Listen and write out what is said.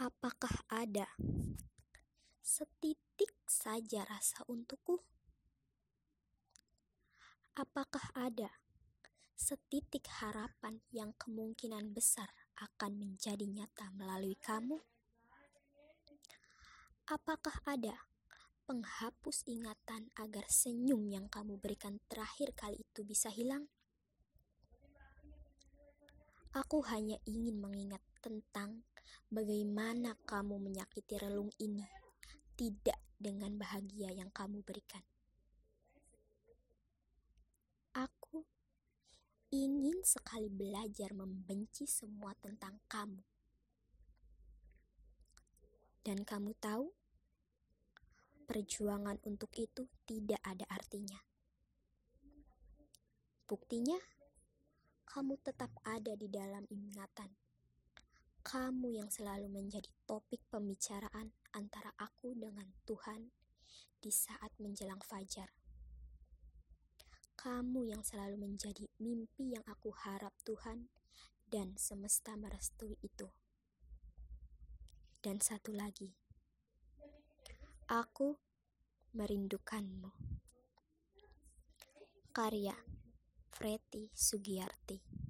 Apakah ada setitik saja rasa untukku? Apakah ada setitik harapan yang kemungkinan besar akan menjadi nyata melalui kamu? Apakah ada penghapus ingatan agar senyum yang kamu berikan terakhir kali itu bisa hilang? Aku hanya ingin mengingat tentang bagaimana kamu menyakiti relung ini, tidak dengan bahagia yang kamu berikan. Aku ingin sekali belajar membenci semua tentang kamu. Dan kamu tahu, perjuangan untuk itu tidak ada artinya. Buktinya, kamu tetap ada di dalam ingatan. Kamu yang selalu menjadi topik pembicaraan antara aku dengan Tuhan di saat menjelang fajar. Kamu yang selalu menjadi mimpi yang aku harap Tuhan dan semesta merestui itu. Dan satu lagi, aku merindukanmu. Karya Preti Sugiyarti